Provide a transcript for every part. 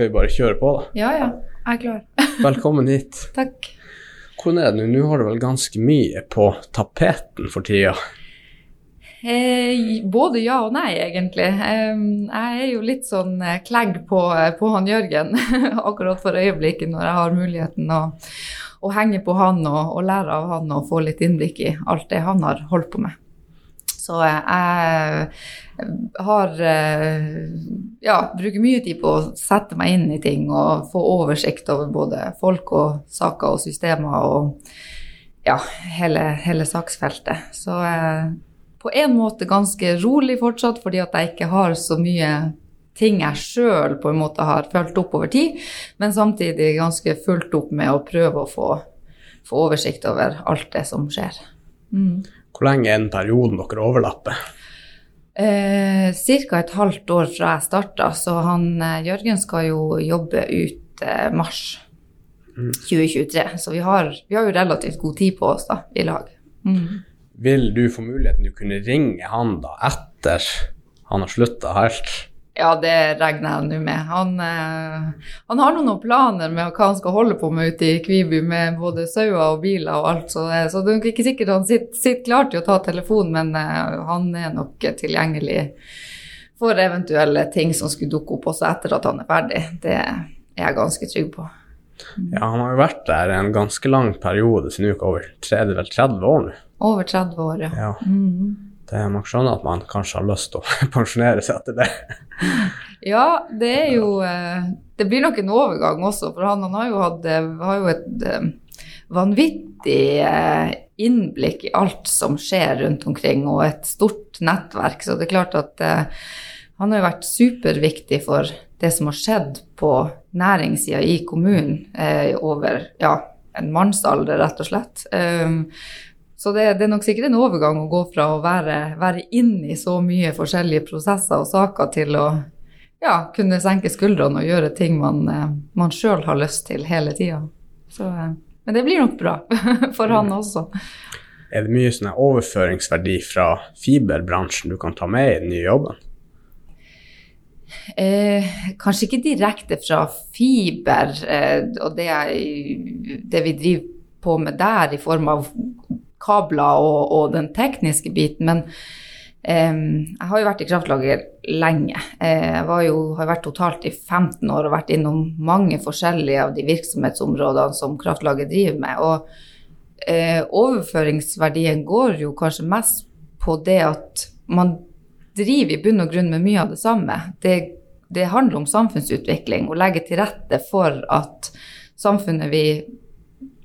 skal vi bare kjøre på, da. Ja, ja. Jeg er klar. Velkommen hit. Takk. Hvordan er det nå? Nå har du vel ganske mye på tapeten for tida? Eh, både ja og nei, egentlig. Eh, jeg er jo litt sånn eh, klegg på, på han Jørgen akkurat for øyeblikket, når jeg har muligheten å, å henge på han og, og, lære av han og få litt innblikk i alt det han har holdt på med. Så jeg har eh, Ja, bruker mye tid på å sette meg inn i ting og få oversikt over både folk og saker og systemer og ja, hele, hele saksfeltet. Så på en måte ganske rolig fortsatt, fordi at jeg ikke har så mye ting jeg sjøl på en måte har fulgt opp over tid, men samtidig ganske fulgt opp med å prøve å få, få oversikt over alt det som skjer. Mm. Hvor lenge er den perioden dere overlapper? Eh, Ca. et halvt år fra jeg starta, så han eh, Jørgen skal jo jobbe ut eh, mars mm. 2023. Så vi har, vi har, jo relativt god tid på oss da, i lag. Mm vil du få muligheten til å kunne ringe han da etter han har slutta helt? Ja, det regner jeg nå med. Han, eh, han har noen planer med hva han skal holde på med ute i Kviby, med både sauer og biler og alt, så, eh, så det er ikke sikkert han sitter, sitter klar til å ta telefonen, men eh, han er nok tilgjengelig for eventuelle ting som skulle dukke opp også etter at han er ferdig. Det er jeg ganske trygg på. Ja, han har jo vært der en ganske lang periode, siden uka over 30, 30 år nå. Over 30 år, ja. ja. Mm. Det er nok skjønner at man kanskje har lyst til å pensjonere seg etter det. ja, det er jo eh, Det blir nok en overgang også, for han, han har, jo hatt, eh, har jo et eh, vanvittig innblikk i alt som skjer rundt omkring, og et stort nettverk. Så det er klart at han har jo vært superviktig for det som har skjedd på næringssida i kommunen over ja, en mannsalder, rett og slett. Um, så det, det, er nok sikkert en overgang å gå fra å være, være inn i så mye forskjellige prosesser og saker til å ja, kunne senke skuldrene og gjøre ting man, eh, man sjøl har lyst til hele tida. Eh, men det blir nok bra for han også. Er det mye sånn overføringsverdi fra fiberbransjen du kan ta med i den nye jobben? Eh, kanskje ikke direkte fra fiber eh, og det, det, vi driver på med der i form av kabler og, og den tekniske biten. Men eh, jeg har jo vært i kraftlager lenge. Jeg jeg jo, har vært totalt i 15 år og vært innom mange forskjellige av de virksomhetsområdene som kraftlaget driver med. Og eh, overføringsverdien går jo kanskje mest på det at man driver i bunn og grunn med mye av det samme. Det, det handler om samfunnsutvikling og legge til rette for at samfunnet vi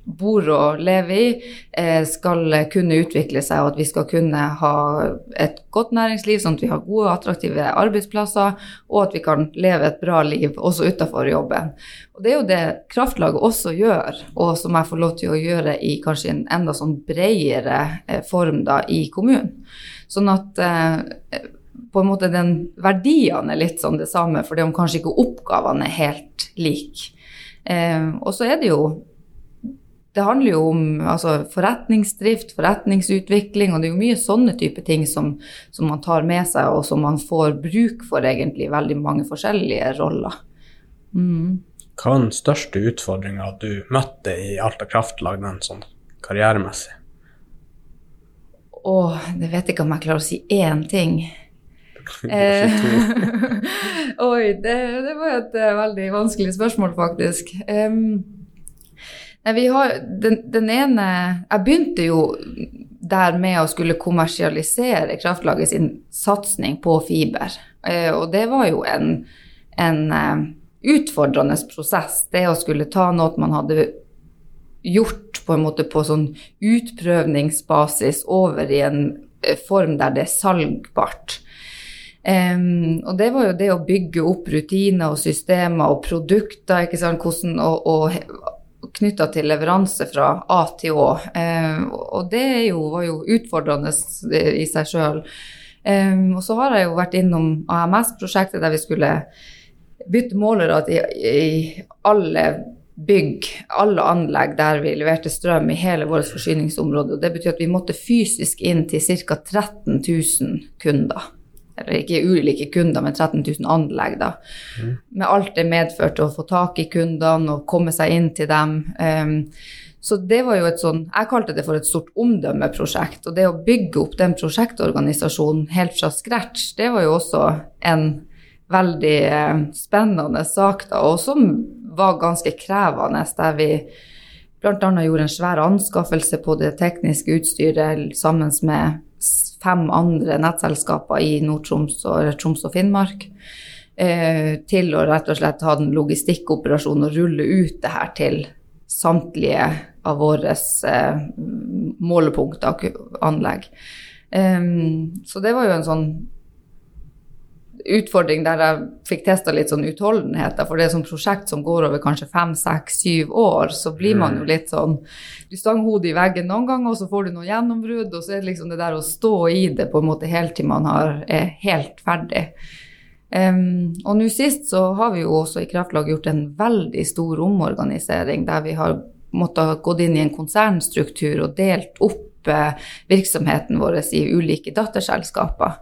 bor og lever i, eh, skal kunne utvikle seg, og at vi skal kunne ha et godt næringsliv, sånn at vi har gode, attraktive arbeidsplasser, og at vi kan leve et bra liv også utenfor jobben. Og Det er jo det kraftlaget også gjør, og som jeg får lov til å gjøre i kanskje en enda sånn bredere eh, form da i kommunen. Sånn at eh, på en måte den verdiene er litt sånn det samme, for det om kanskje ikke oppgavene er helt like. Eh, og så er det jo det handler jo om altså, forretningsdrift, forretningsutvikling, og det er jo mye sånne type ting som, som, man tar med seg, og som man får bruk for egentlig veldig mange forskjellige roller. Mm. Hva er den største utfordringa du møtte i Alta Kraftlag, den sånn karrieremessig? Å, det vet jeg ikke om jeg klarer å si én ting. Eh, oi, det, det, var et uh, veldig vanskelig spørsmål, faktisk. Um, vi har den, den, ene Jeg begynte jo der med å skulle kommersialisere Kraftlaget sin satsing på fiber. Eh, og det var jo en, en eh, utfordrende prosess, det å skulle ta noe man hadde gjort på en måte på sånn utprøvningsbasis over i en eh, form der det er salgbart. Um, og det var jo det å bygge opp rutiner og systemer og produkter, ikke sant, hvordan, og knytta til leveranse fra A til Å. Eh, og det jo, var jo utfordrende i seg sjøl. Eh, og så har jeg jo vært innom AMS-prosjektet der vi skulle bytte målere i, i alle bygg, alle anlegg der vi leverte strøm i hele vårt forsyningsområde. og Det betyr at vi måtte fysisk inn til ca. 13 000 kunder. Eller ikke ulike kunder, men 13 000 anlegg, da. Med alt det medførte å få tak i kundene og komme seg inn til dem. Um, så det var jo et sånn Jeg kalte det for et stort omdømmeprosjekt. Og det å bygge opp den prosjektorganisasjonen helt fra scratch, det var jo også en veldig eh, spennende sak, da, og som var ganske krevende, der vi bl.a. gjorde en svær anskaffelse på det tekniske utstyret sammen med fem andre nettselskaper i Nord-Troms og Troms og Finnmark. Eh, til å rett og slett ha den logistikkoperasjonen og rulle ut det her til samtlige av våre målepunkter og anlegg. Um, så det var jo en sånn utfordring der jeg fikk testa litt sånn utholdenhet. For det er sånn prosjekt som går over kanskje fem, seks, syv år, så blir man jo mm. litt sånn Du stanger hodet i veggen noen ganger, og så får du noe gjennombrudd, og så er det liksom det der å stå i det på en måte helt til man har, er helt ferdig. Um, og nå sist så har vi jo også i Kraftlag gjort en veldig stor omorganisering der vi har måttet gått inn i en konsernstruktur og delt opp uh, virksomheten vår i ulike datterselskaper.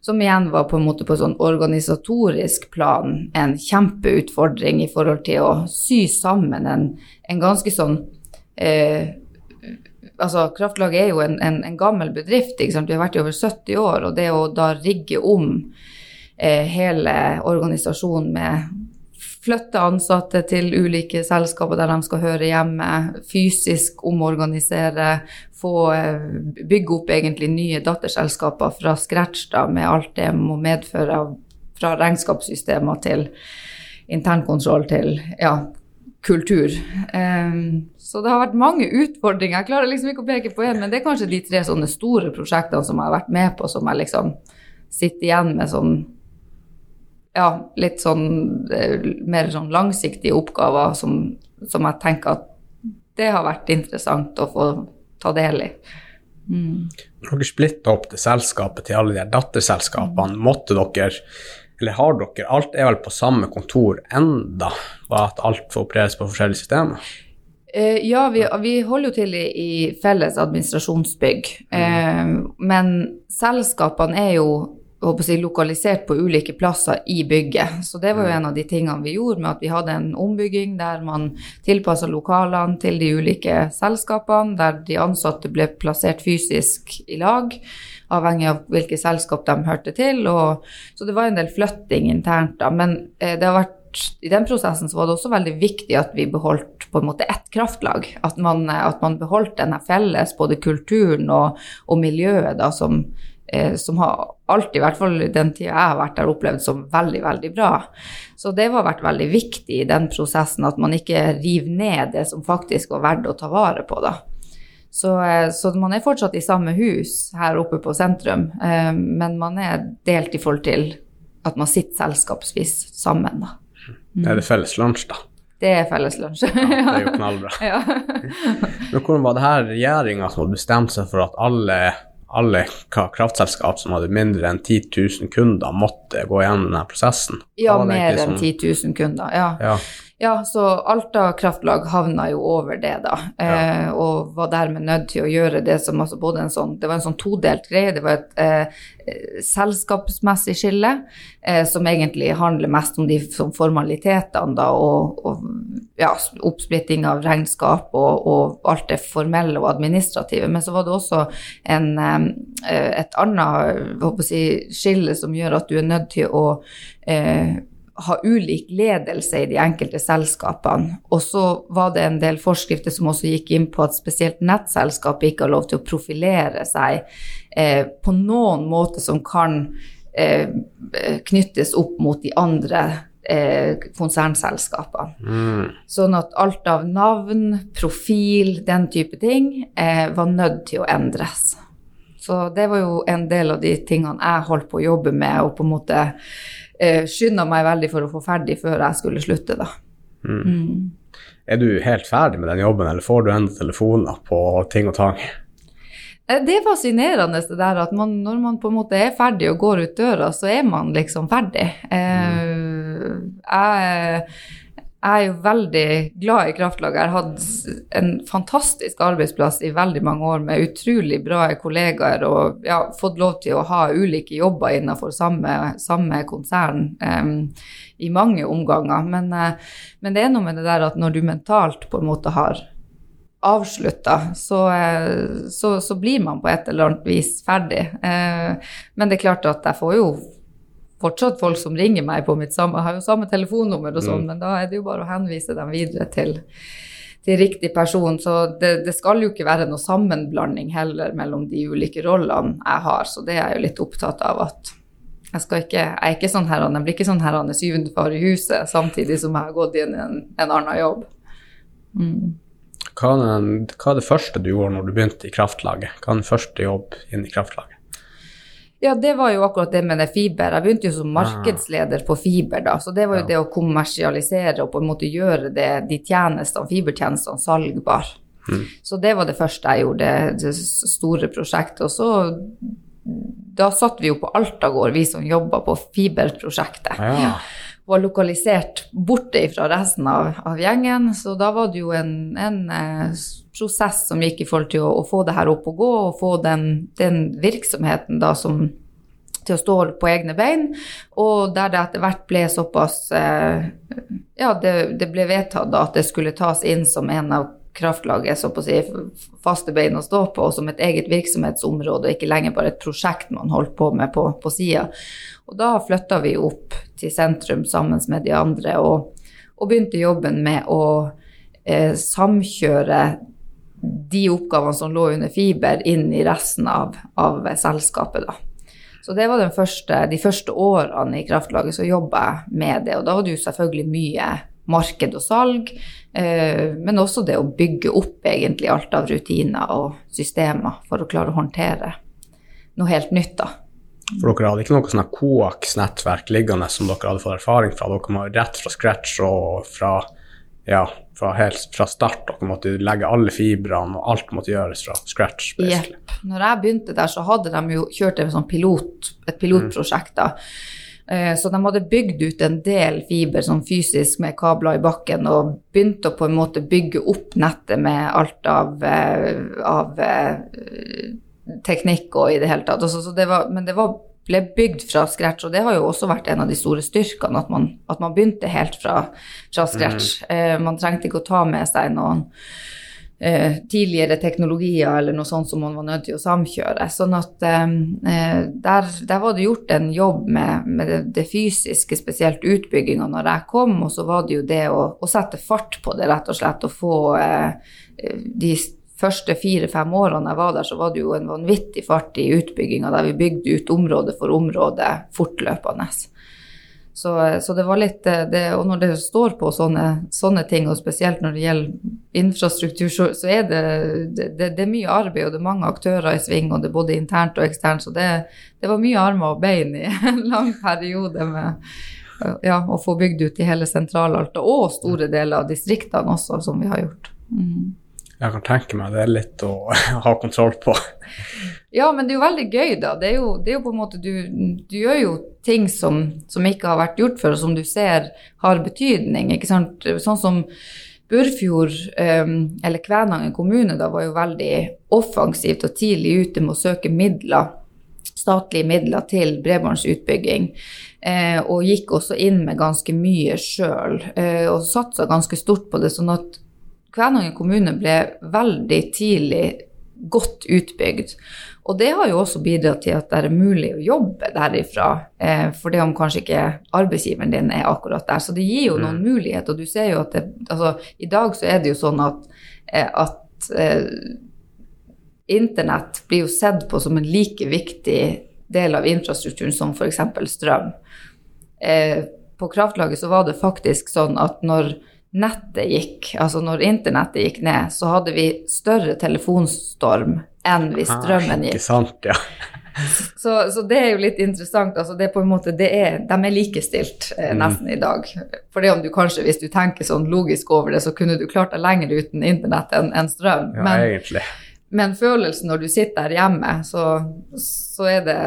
Som igjen var på en måte på sånn organisatorisk plan en kjempeutfordring i forhold til å sy sammen en, en ganske sånn eh, altså Kraftlaget er jo en, en, en gammel bedrift. Vi har vært i over 70 år. Og det å da rigge om eh, hele organisasjonen med flytte ansatte til ulike selskaper der de skal høre hjemme, fysisk omorganisere, få eh, bygge opp egentlig nye datterselskaper fra scratch da, med alt det må medføre fra regnskapssystemer til internkontroll til ja, kultur. Um, så det har vært mange utfordringer. Jeg klarer liksom ikke å peke på én, men det er kanskje de tre sånne store prosjektene som jeg har vært med på, som jeg liksom sitter igjen med sånn ja, litt sånn eh, mer sånn langsiktige oppgaver som, som, jeg tenker at det har vært interessant å få ta del i. Mm. Når dere splitta opp det selskapet til alle de datterselskapene, måtte dere eller har dere Alt er vel på samme kontor enda, bare at alt får opereres på forskjellige systemer? Eh, ja, vi, vi, holder jo til i, i felles administrasjonsbygg. Mm. Eh, men selskapene er jo si, lokalisert på ulike plasser i bygget. Så det var jo mm. en av de tingene vi gjorde med at vi hadde en ombygging der man tilpassa lokalene til de ulike selskapene, der de ansatte ble plassert fysisk i lag, avhengig av hvilke selskap de hørte til. Og, så det var en del flytting internt, da. Men eh, det har vært i den prosessen så var det også veldig viktig at vi beholdt på en måte ett kraftlag. At man, at man beholdt denne felles, både kulturen og, og miljøet da, som eh, som har alltid, i hvert fall den tida jeg har vært der, opplevd som veldig, veldig bra. Så det har vært veldig viktig i den prosessen at man ikke river ned det som faktisk var verdt å ta vare på, da. Så, eh, så, man er fortsatt i samme hus her oppe på sentrum, eh, men man er delt i forhold til at man sitter selskapsvis sammen, da. Mm. Er det felles lunsj, da? Det er felles lunsj. ja, det er jo knallbra. ja. Men hvordan var det her regjeringa som hadde bestemt seg for at alle alle kraftselskap som hadde mindre enn 10 000 kunder, måtte gå gjennom denne prosessen. Ja, mer enn 10 000 kunder. Ja. ja. Ja, så Alta kraftlag havna jo over det, da. Ja. Eh, og var dermed nødt til å gjøre det som altså både en sånn Det var en sånn todelt greie. Det var et eh, selskapsmessig skille, eh, som egentlig handler mest om de formalitetene, da, og, og ja, oppsplitting av regnskap og, og, alt det formelle og administrative. Men så var det også en, eh, et annet si, skille som gjør at du er nødt til å eh, ha ulik ledelse i de enkelte selskapene. Og så var det en del forskrifter som også gikk inn på at spesielt nettselskapet ikke har lov til å profilere seg eh, på noen måte som kan eh, knyttes opp mot de andre eh, konsernselskapene. Mm. Sånn at alt av navn, profil, den type ting eh, var nødt til å endres. Så det var jo en del av de tingene jeg holdt på å jobbe med, og på en måte eh, skynda meg veldig for å få ferdig før jeg skulle slutte, da. Mm. Mm. Er du helt ferdig med den jobben, eller får du enda telefoner på ting og tang? Eh, det er fascinerende det der at man, når man på en måte er ferdig og går ut døra, så er man liksom ferdig. Eh, mm. jeg, jeg er jo veldig glad i kraftlaget. Jeg har hatt en fantastisk arbeidsplass i veldig mange år med utrolig bra kollegaer og ja, fått lov til å ha ulike jobber innenfor samme, samme konsern um, i mange omganger. Men, uh, men, det er noe med det der at når du mentalt på en måte har avslutta, så, uh, så, så blir man på et eller annet vis ferdig. Uh, men det er klart at jeg får jo fortsatt folk som ringer meg på mitt samme Jeg har jo samme telefonnummer og sånn, mm. men da er det jo bare å henvise dem videre til, til riktig person. Så det, det, skal jo ikke være noe sammenblanding heller mellom de ulike rollene jeg har, så det er jeg jo litt opptatt av at jeg, skal ikke, jeg er ikke sånn her, jeg blir ikke sånn her han er syvende far i huset samtidig som jeg har gått inn i en, en annen jobb. Mm. Er hva er det første du gjorde når du begynte i kraftlaget? Hva er den første jobb inn i kraftlaget? Ja, det var jo akkurat det med det fiber. Jeg begynte jo som ah. markedsleder på fiber da, så det var jo ja. det å kommersialisere og på en måte gjøre det, de tjenestene, fibertjenestene salgbar. Mm. Så det var det første jeg gjorde, det store prosjektet. Og så da satt vi jo på Altagård, vi som jobba på fiberprosjektet. Ja var lokalisert borte fra resten av, av, gjengen. Så da var det jo en, en eh, prosess som gikk i forhold til å, å, få det her opp og gå, og få den, den virksomheten da som til å stå på egne bein, og der det etter hvert ble såpass eh, Ja, det, det, ble vedtatt da at det skulle tas inn som en av kraftlaget så på å si, faste bein å stå på, og som et eget virksomhetsområde, og ikke lenger bare et prosjekt man holdt på med på, på sida. Og da flytta vi opp til sentrum sammen med de andre og, og begynte jobben med å eh, samkjøre de oppgavene som lå under fiber, inn i resten av, av selskapet. da. Så det var første, de første årene i kraftlaget så jobba jeg med det. Og da var det jo selvfølgelig mye marked og salg, men også det å bygge opp egentlig alt av rutiner og systemer for å klare å håndtere noe helt nytt. da. For dere hadde ikke noe sånn Coax-nettverk liggende som dere hadde fått erfaring fra? Dere var rett fra scratch og fra, ja, fra, helt, fra start. Dere måtte legge alle fibrene, og alt måtte gjøres fra scratch. Yep. Når jeg begynte der, så hadde de jo kjørt sånn pilot, et pilotprosjekt. da. Eh, så de hadde bygd ut en del fiber sånn fysisk med kabler i bakken og begynte å på en måte bygge opp nettet med alt av, eh, av eh, teknikk og i det hele tatt. Altså, det var, men det var, ble bygd fra scratch, og det har jo også vært en av de store styrkene, at man, at man begynte helt fra, fra scratch. Mm. Eh, man trengte ikke å ta med seg noen eh, tidligere teknologier eller noe sånt som man var nødt til å samkjøre. Sånn at eh, eh, der, der, var det gjort en jobb med, med det, det, fysiske, spesielt utbygginga når jeg kom, og så var det jo det å, å sette fart på det, rett og slett, og få eh, de første fire-fem årene jeg var der, så var det jo en vanvittig fart i utbygginga der vi bygde ut område for område fortløpende. Så, så det var litt det, Og når det står på sånne, sånne, ting, og spesielt når det gjelder infrastruktur, så, så er det, det, det, er mye arbeid, og det er mange aktører i sving, og det er både internt og eksternt. Så det, var mye armer og bein i en lang periode med ja, å få bygd ut i hele Sentral-Alta, og store deler av distriktene også, som vi har gjort. Mm jeg kan tenke meg det er litt å ha kontroll på. Ja, men det er jo veldig gøy, da. Det er jo, det er jo på en måte Du, du gjør jo ting som, som, ikke har vært gjort før, og som du ser har betydning. ikke sant? Sånn som Burfjord, eller Kvænangen kommune, da var jo veldig offensivt og tidlig ute med å søke midler, statlige midler til bredbåndsutbygging. Eh, og gikk også inn med ganske mye sjøl, eh, og satsa ganske stort på det. sånn at Kvænangen kommune ble veldig tidlig godt utbygd. Og det har jo også bidratt til at det er mulig å jobbe derifra, eh, for det om kanskje ikke arbeidsgiveren din er akkurat der. Så det gir jo noen mm. muligheter. Og du ser jo at det, altså, i dag så er det jo sånn at, eh, at eh, internett blir jo sett på som en like viktig del av infrastrukturen som f.eks. strøm. Eh, på kraftlaget så var det faktisk sånn at når nettet gikk, altså når internettet gikk ned, så hadde vi større telefonstorm enn hvis ah, strømmen gikk. Ikke sant, ja. så, så, det er jo litt interessant. altså det på en måte, er, De er likestilt eh, mm. nesten mm. i dag. For det om du kanskje, hvis du tenker sånn logisk over det, så kunne du klart deg lenger uten internett enn en strøm. Ja, men, egentlig. Men følelsen når du sitter der hjemme, så, så er det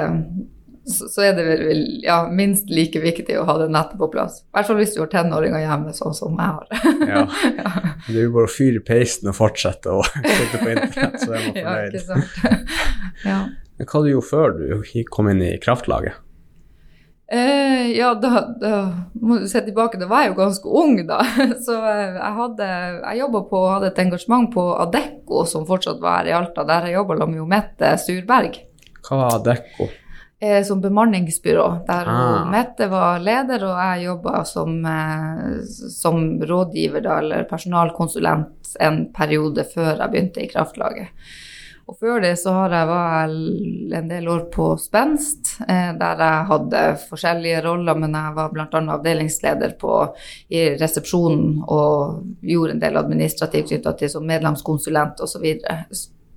så, er det vel ja, minst like viktig å ha det nettet på plass. I hvert fall hvis du har tenåringer hjemme, sånn som jeg har. Ja. Det er jo bare å fyre peisen og fortsette å sitte på internett, så er man Ja, fornøyd. ikke sant. ja. Men hva du gjorde før du kom inn i kraftlaget? Eh, ja, da, da må du se tilbake, da var jeg jo ganske ung, da. Så eh, jeg hadde Jeg jobba på hadde et engasjement på Adecco, som fortsatt var her i Alta, der jeg jobba med jo Mette Surberg. Hva var Dekko? Eh, som bemanningsbyrå, der Ah. Mette var leder, og jeg jobba som, eh, som rådgiver da, eller personalkonsulent en periode før jeg begynte i Kraftlaget. Og før det så har jeg var en del år på Spenst, eh, der jeg hadde forskjellige roller, men jeg var bl.a. avdelingsleder på, i resepsjonen og gjorde en del administrativt knytta til som medlemskonsulent osv.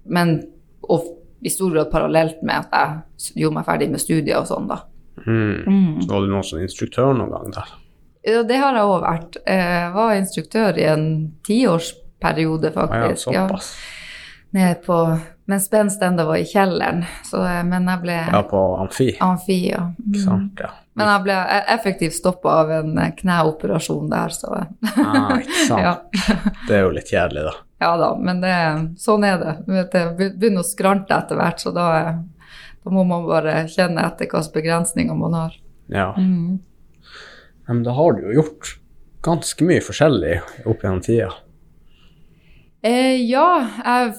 Men og i stor grad parallelt med at jeg gjorde meg ferdig med studier og sånn, da. Mm. Så var du noen som instruktør noen gang der? Ja, det har jeg òg vært. Jeg var instruktør i en tiårsperiode, Ah, ja, såpass. Ja, nede på Mens Spenst enda var i kjelleren. Så, men jeg ble Ja, på amfi, amfi, ja. Mm. sant? Ja. Men jeg ble effektivt stoppa av en kneoperasjon der, så Ah, ikke sant? ja. Det er jo litt kjedelig, da. Ja da. Men det, sånn er det. Det begynner å skrante etter hvert, så da, da må man bare kjenne etter hvilke begrensninger man har. Ja. Mm. Men da har du jo gjort ganske mye forskjellig opp gjennom tida. Eh, ja, jeg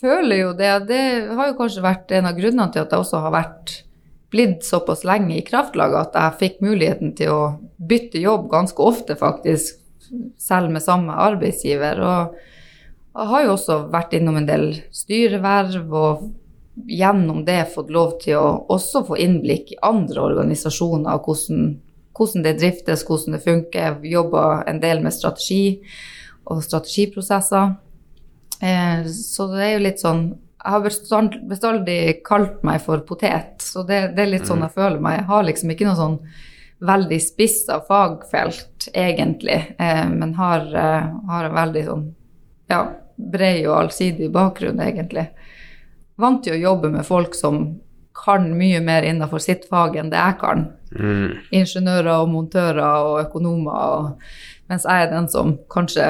føler jo det. Det har jo kanskje vært en av grunnene til at jeg også har vært blitt såpass lenge i kraftlaget at jeg fikk muligheten til å bytte jobb ganske ofte, faktisk, selv med samme arbeidsgiver. Og jeg har jo også vært innom en del styreverv og gjennom det fått lov til å også få innblikk i andre organisasjoner, hvordan, hvordan det driftes, hvordan det funker. Jobba en del med strategi og strategiprosesser. Eh, så det er jo litt sånn Jeg har bestand, bestandig kalt meg for potet, så det, det er litt sånn jeg føler meg. Jeg har liksom ikke noe sånn veldig spissa fagfelt, egentlig, eh, men har, eh, har en veldig sånn ja, bred og allsidig bakgrunn, egentlig. Vant til å jobbe med folk som kan mye mer innenfor sitt fag enn det jeg kan Mm. ingeniører og montører og økonomer, og, mens jeg er den som kanskje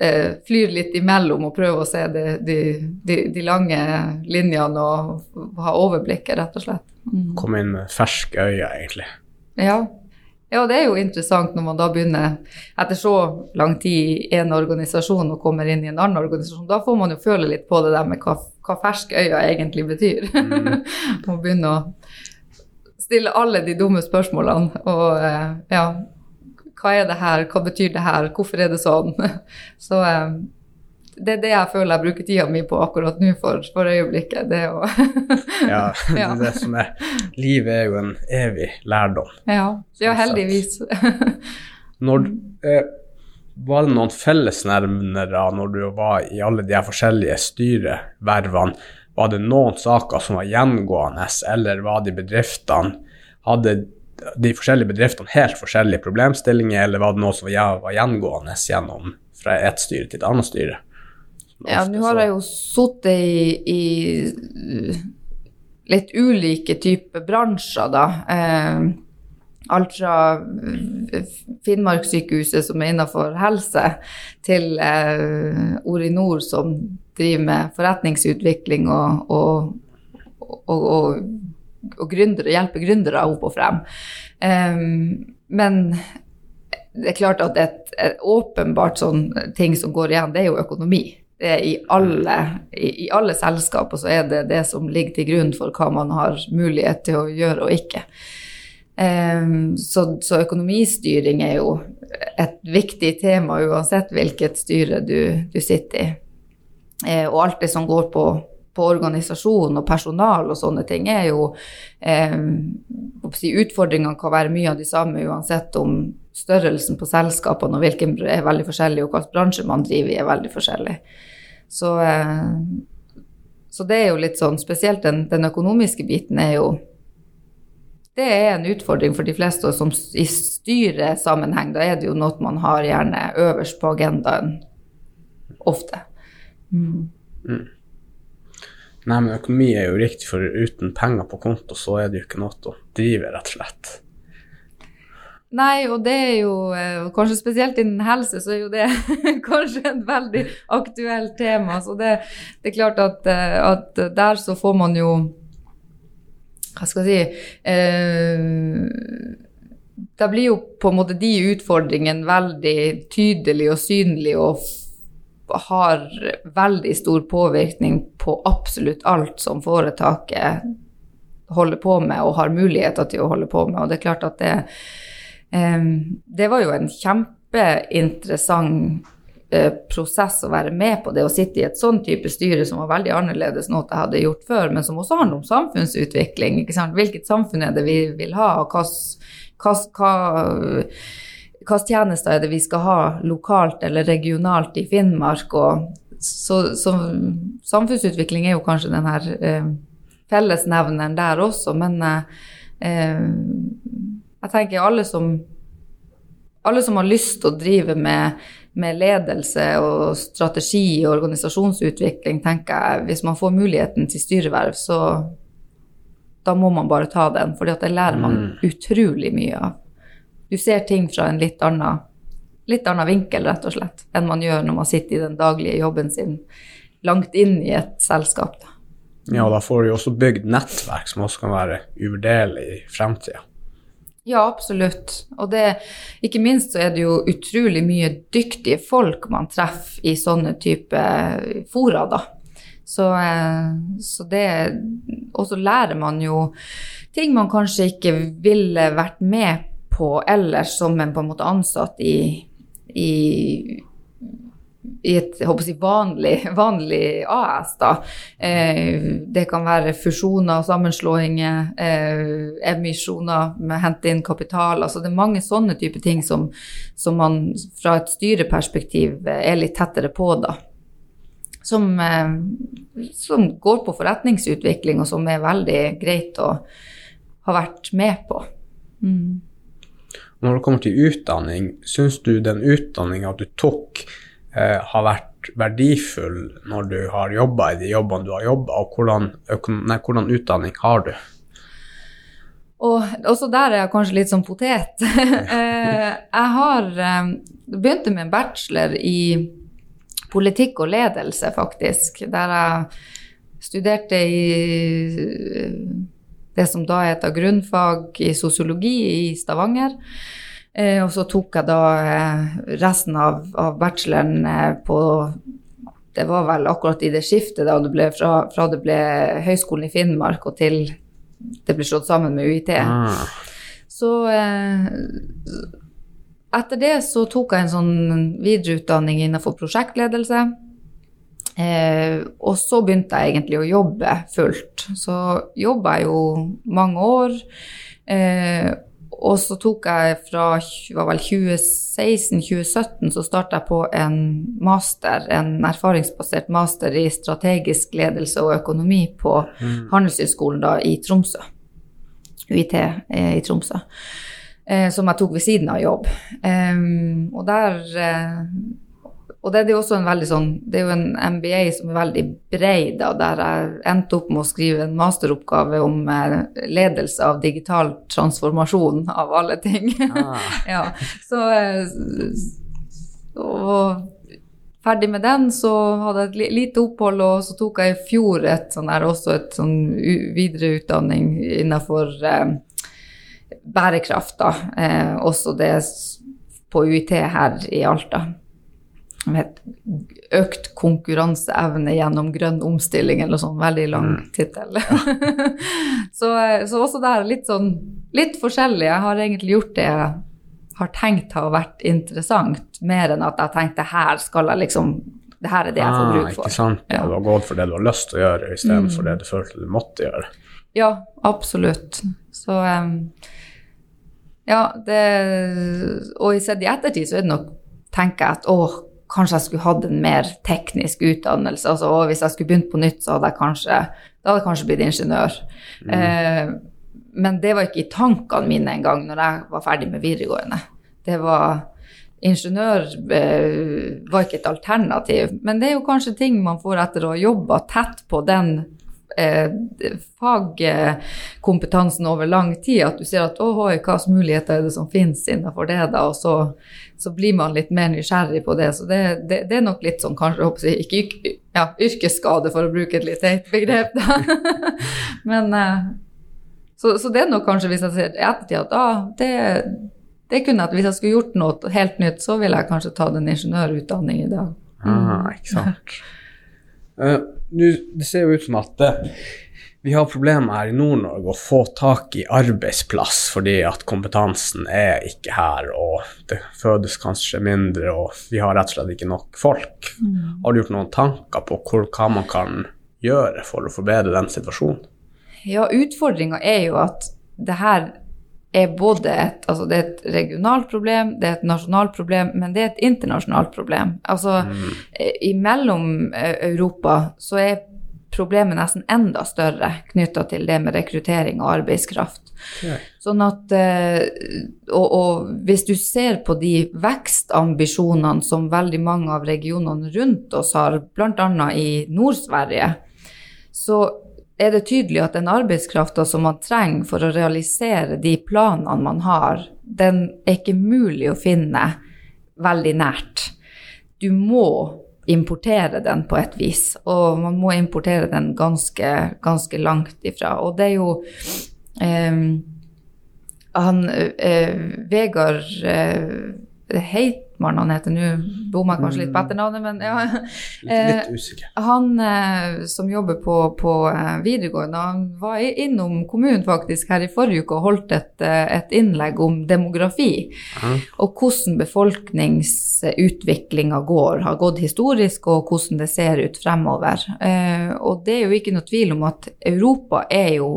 eh, flyr litt imellom og prøver å se de, de, de, de lange linjene og ha overblikket, rett og slett. Mm. Kom inn med ferske øyne, egentlig. Ja. Ja, det er jo interessant når man da begynner etter så lang tid i en organisasjon og kommer inn i en annen organisasjon. Da får man jo føle litt på det der med hva, hva ferske øya egentlig betyr. Man begynner å stille alle de dumme spørsmålene. Og eh, ja, hva er det her, hva betyr det her, hvorfor er det sånn? Så eh, det er det jeg føler jeg bruker tida mi på akkurat nå for, for øyeblikket. Det å Ja, det er det som er Livet er jo en evig lærdom. ja, ja, heldigvis. Når, eh, var det noen fellesnevnere når du var i alle de forskjellige styrevervene? Var det noen saker som var gjengående, eller var de bedriftene Hadde de forskjellige bedriftene helt forskjellige problemstillinger, eller var det noe som var, var gjengående gjennom fra ett styre til et annet styre? Ja, nå har jeg jo sittet i, i litt ulike typer bransjer, da. Eh, alt fra Finnmarkssykehuset, som er innenfor helse, til eh, Orinor, som driver med forretningsutvikling og, og, og, og, og gründere, hjelper gründere opp og frem. Eh, men det er klart at et, et åpenbart sånn ting som går igjen, det er jo økonomi. Det er i, alle, i, I alle selskaper så er det det som ligger til grunn for hva man har mulighet til å gjøre og ikke. Um, så, så økonomistyring er jo et viktig tema uansett hvilket styre du, du sitter i. Eh, og alt det som går på, på organisasjon og personal og sånne ting, er jo eh, si, Utfordringene kan være mye av de samme uansett om størrelsen på selskapene og hvilken er veldig forskjellig, og hvilken bransje man driver i, er veldig forskjellig. Så, eh, så det er jo litt sånn Spesielt den, den økonomiske biten er jo det er en utfordring for de fleste, som i styresammenheng, da er det jo noe man har gjerne øverst på agendaen ofte. Mm. Nei, men økonomi er jo riktig, for uten penger på konto, så er det jo ikke noe å drive, rett og slett. Nei, og det er jo eh, kanskje spesielt innen helse, så er jo det kanskje et veldig aktuelt tema. Så det, det er klart at, eh, at, der så får man jo Hva skal jeg si eh, Da blir jo på en måte de utfordringene veldig tydelige og synlige og har veldig stor påvirkning på absolutt alt som foretaket holder på med og har muligheter til å holde på med. Og det er klart at det det var jo en kjempeinteressant eh, prosess å være med på det, å sitte i et sånn type styre som var veldig annerledes noe jeg hadde gjort før, men som også handler om samfunnsutvikling. Hvilket samfunn er det vi vil ha, og hvilke tjenester er det vi skal ha lokalt eller regionalt i Finnmark. Så, så samfunnsutvikling er jo kanskje den her eh, fellesnevneren der også, men eh, eh jeg tenker alle som, alle som har lyst til å drive med, med, ledelse og strategi og organisasjonsutvikling, tenker jeg hvis man får muligheten til styreverv, så da må man bare ta den, for det lærer man mm. utrolig mye av. Du ser ting fra en litt annen, litt annen vinkel, rett og slett, enn man gjør når man sitter i den daglige jobben sin langt inn i et selskap. Da. Ja, da får du også bygd nettverk som også kan være uvurderlig i fremtida. Ja, absolutt. Og det, ikke minst så er det jo utrolig mye dyktige folk man treffer i sånne type fora, da. Så, eh, så det Og så lærer man jo ting man kanskje ikke ville vært med på ellers som en på en måte ansatt i, i i et jeg, vanlig, vanlig, AS. Da. Eh, det kan være fusjoner, sammenslåinger, eh, emisjoner med hente inn kapital. Altså, det er mange sånne typer ting som, som, man fra et styreperspektiv er litt tettere på. da. Som, eh, som går på forretningsutvikling, og som er veldig greit å ha vært med på. Mm. Når det kommer til utdanning, syns du den utdanninga du tok eh, har vært verdifull når du har jobba i de jobbene du har jobba, og hvordan, nei, hvordan, utdanning har du? Og også der er jeg kanskje litt som potet. Eh, jeg har eh, begynte med en bachelor i politikk og ledelse, faktisk, der jeg studerte i det som da heter grunnfag i sosiologi i Stavanger. Eh, og så tok jeg da eh, resten av, av bacheloren eh, på Det var vel akkurat i det skiftet da det ble fra, fra det ble Høgskolen i Finnmark og til det ble slått sammen med UiT. Ah. Så etter det så tok jeg en sånn videreutdanning innenfor prosjektledelse. Eh, og så begynte jeg egentlig å jobbe fullt. Så jobba jeg jo mange år. Eh, og så tok jeg fra 2016-2017 så starta jeg på en master, en erfaringsbasert master i strategisk ledelse og økonomi på mm. Handelshøyskolen da i Tromsø. UiT eh, i Tromsø. Eh, som jeg tok ved siden av jobb. Um, og der eh, og det er jo også en veldig sånn Det er jo en MBA som er veldig bred, da, der jeg endte opp med å skrive en masteroppgave om eh, ledelse av digital transformasjon, av alle ting. Ah. ja, så Og ferdig med den, så hadde jeg et lite opphold, og så tok jeg i fjor et sånn der, også et sånn videreutdanning innenfor eh, bærekraft, da. Eh, også det på UiT her i Alta vet, økt konkurranseevne gjennom grønn omstilling, eller sånn veldig lang mm. tittel. Ja. så, så, også der litt sånn litt forskjellig. Jeg har egentlig gjort det jeg har tenkt har vært interessant, mer enn at jeg tenkte her skal jeg liksom det her er det jeg får ah, bruk for. Ikke sant. Ja. Du har gått for det du har lyst til å gjøre, istedenfor mm. det du følte du måtte gjøre. Ja, absolutt. Så um, ja, det Og sett i ettertid så er det nok tenker jeg at å, kanskje jeg skulle hatt en mer teknisk utdannelse. Altså, hvis jeg skulle begynt på nytt, så hadde jeg kanskje, hadde jeg kanskje blitt ingeniør. Mm. Eh, men det var ikke i tankene mine engang når jeg var ferdig med videregående. Det var Ingeniør eh, var ikke et alternativ. Men det er jo kanskje ting man får etter å ha jobba tett på den fagkompetansen over lang tid, at du ser at åhoi, hva slags muligheter er det som finnes innenfor det, da, og så, så, blir man litt mer nysgjerrig på det. Så det, det, det er nok litt sånn kanskje, jeg håper jeg, ikke ja, yrkesskade, for å bruke et litt teit begrep, da. Men eh, så, så, det er nok kanskje, hvis jeg ser i ettertid, at ah, det, det kunne at hvis jeg skulle gjort noe helt nytt, så ville jeg kanskje tatt en ingeniørutdanning i dag. Ah, ikke sant. Det ser jo ut som at uh, vi har problemer her i Nord-Norge å få tak i arbeidsplass fordi at kompetansen er ikke her, og det fødes kanskje mindre, og vi har rett og slett ikke nok folk. Mm. Har du gjort noen tanker på hvor, hva man kan gjøre for å forbedre den situasjonen? Ja, utfordringa er jo at det her er både et, altså det er et regionalt problem, det er et nasjonalt problem, men det er et internasjonalt problem. Altså mm. imellom eh, Europa så er problemet nesten enda større knytta til det med rekruttering og arbeidskraft. Okay. Sånn at eh, og, og, hvis du ser på de vekstambisjonene som veldig mange av regionene rundt oss har, bl.a. i Nord-Sverige, så er det tydelig at den arbeidskrafta som man trenger for å realisere de planene man har, den er ikke mulig å finne veldig nært. Du må importere den på et vis, og man må importere den ganske, ganske langt ifra. Og det er jo eh, han eh, Vegard eh, Heit Han heter nå. Bomma kanskje litt på mm. etternavnet, men ja. Litt, litt usikker. Eh, han eh, som jobber på, på eh, videregående, han var innom kommunen faktisk her i forrige uke og holdt et, et innlegg om demografi. Mm. Og hvordan befolkningsutviklinga går, har gått historisk, og hvordan det ser ut fremover. Og det er jo ikke noe tvil om at Europa er jo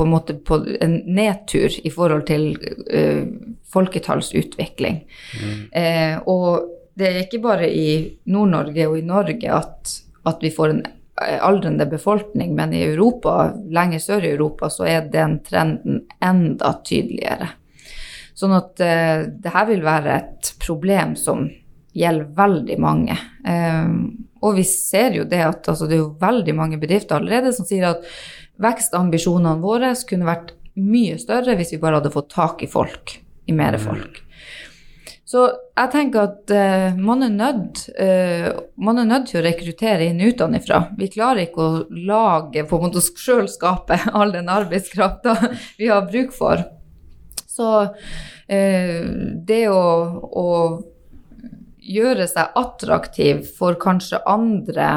på en måte på en nedtur i forhold til uh, folketallsutvikling. Mm. Uh, og det er ikke bare i Nord-Norge og i Norge at, at, vi får en eh, aldrende befolkning, men i Europa, lenger sør i Europa, så er den trenden enda tydeligere. Sånn at uh, det her vil være et problem som gjelder veldig mange. og vi ser jo det at altså, det er jo veldig mange bedrifter allerede som sier at vekstambisjonene våre kunne vært mye større hvis vi bare hadde fått tak i folk, i mer mm. folk. Så jeg tenker at uh, man, er nødt, uh, man er nødt til å rekruttere inn utenfra. Vi klarer ikke å lage, på en måte sjøl skape all den arbeidskrafta vi har bruk for. Så uh, det å, å, gjøre seg attraktiv for kanskje andre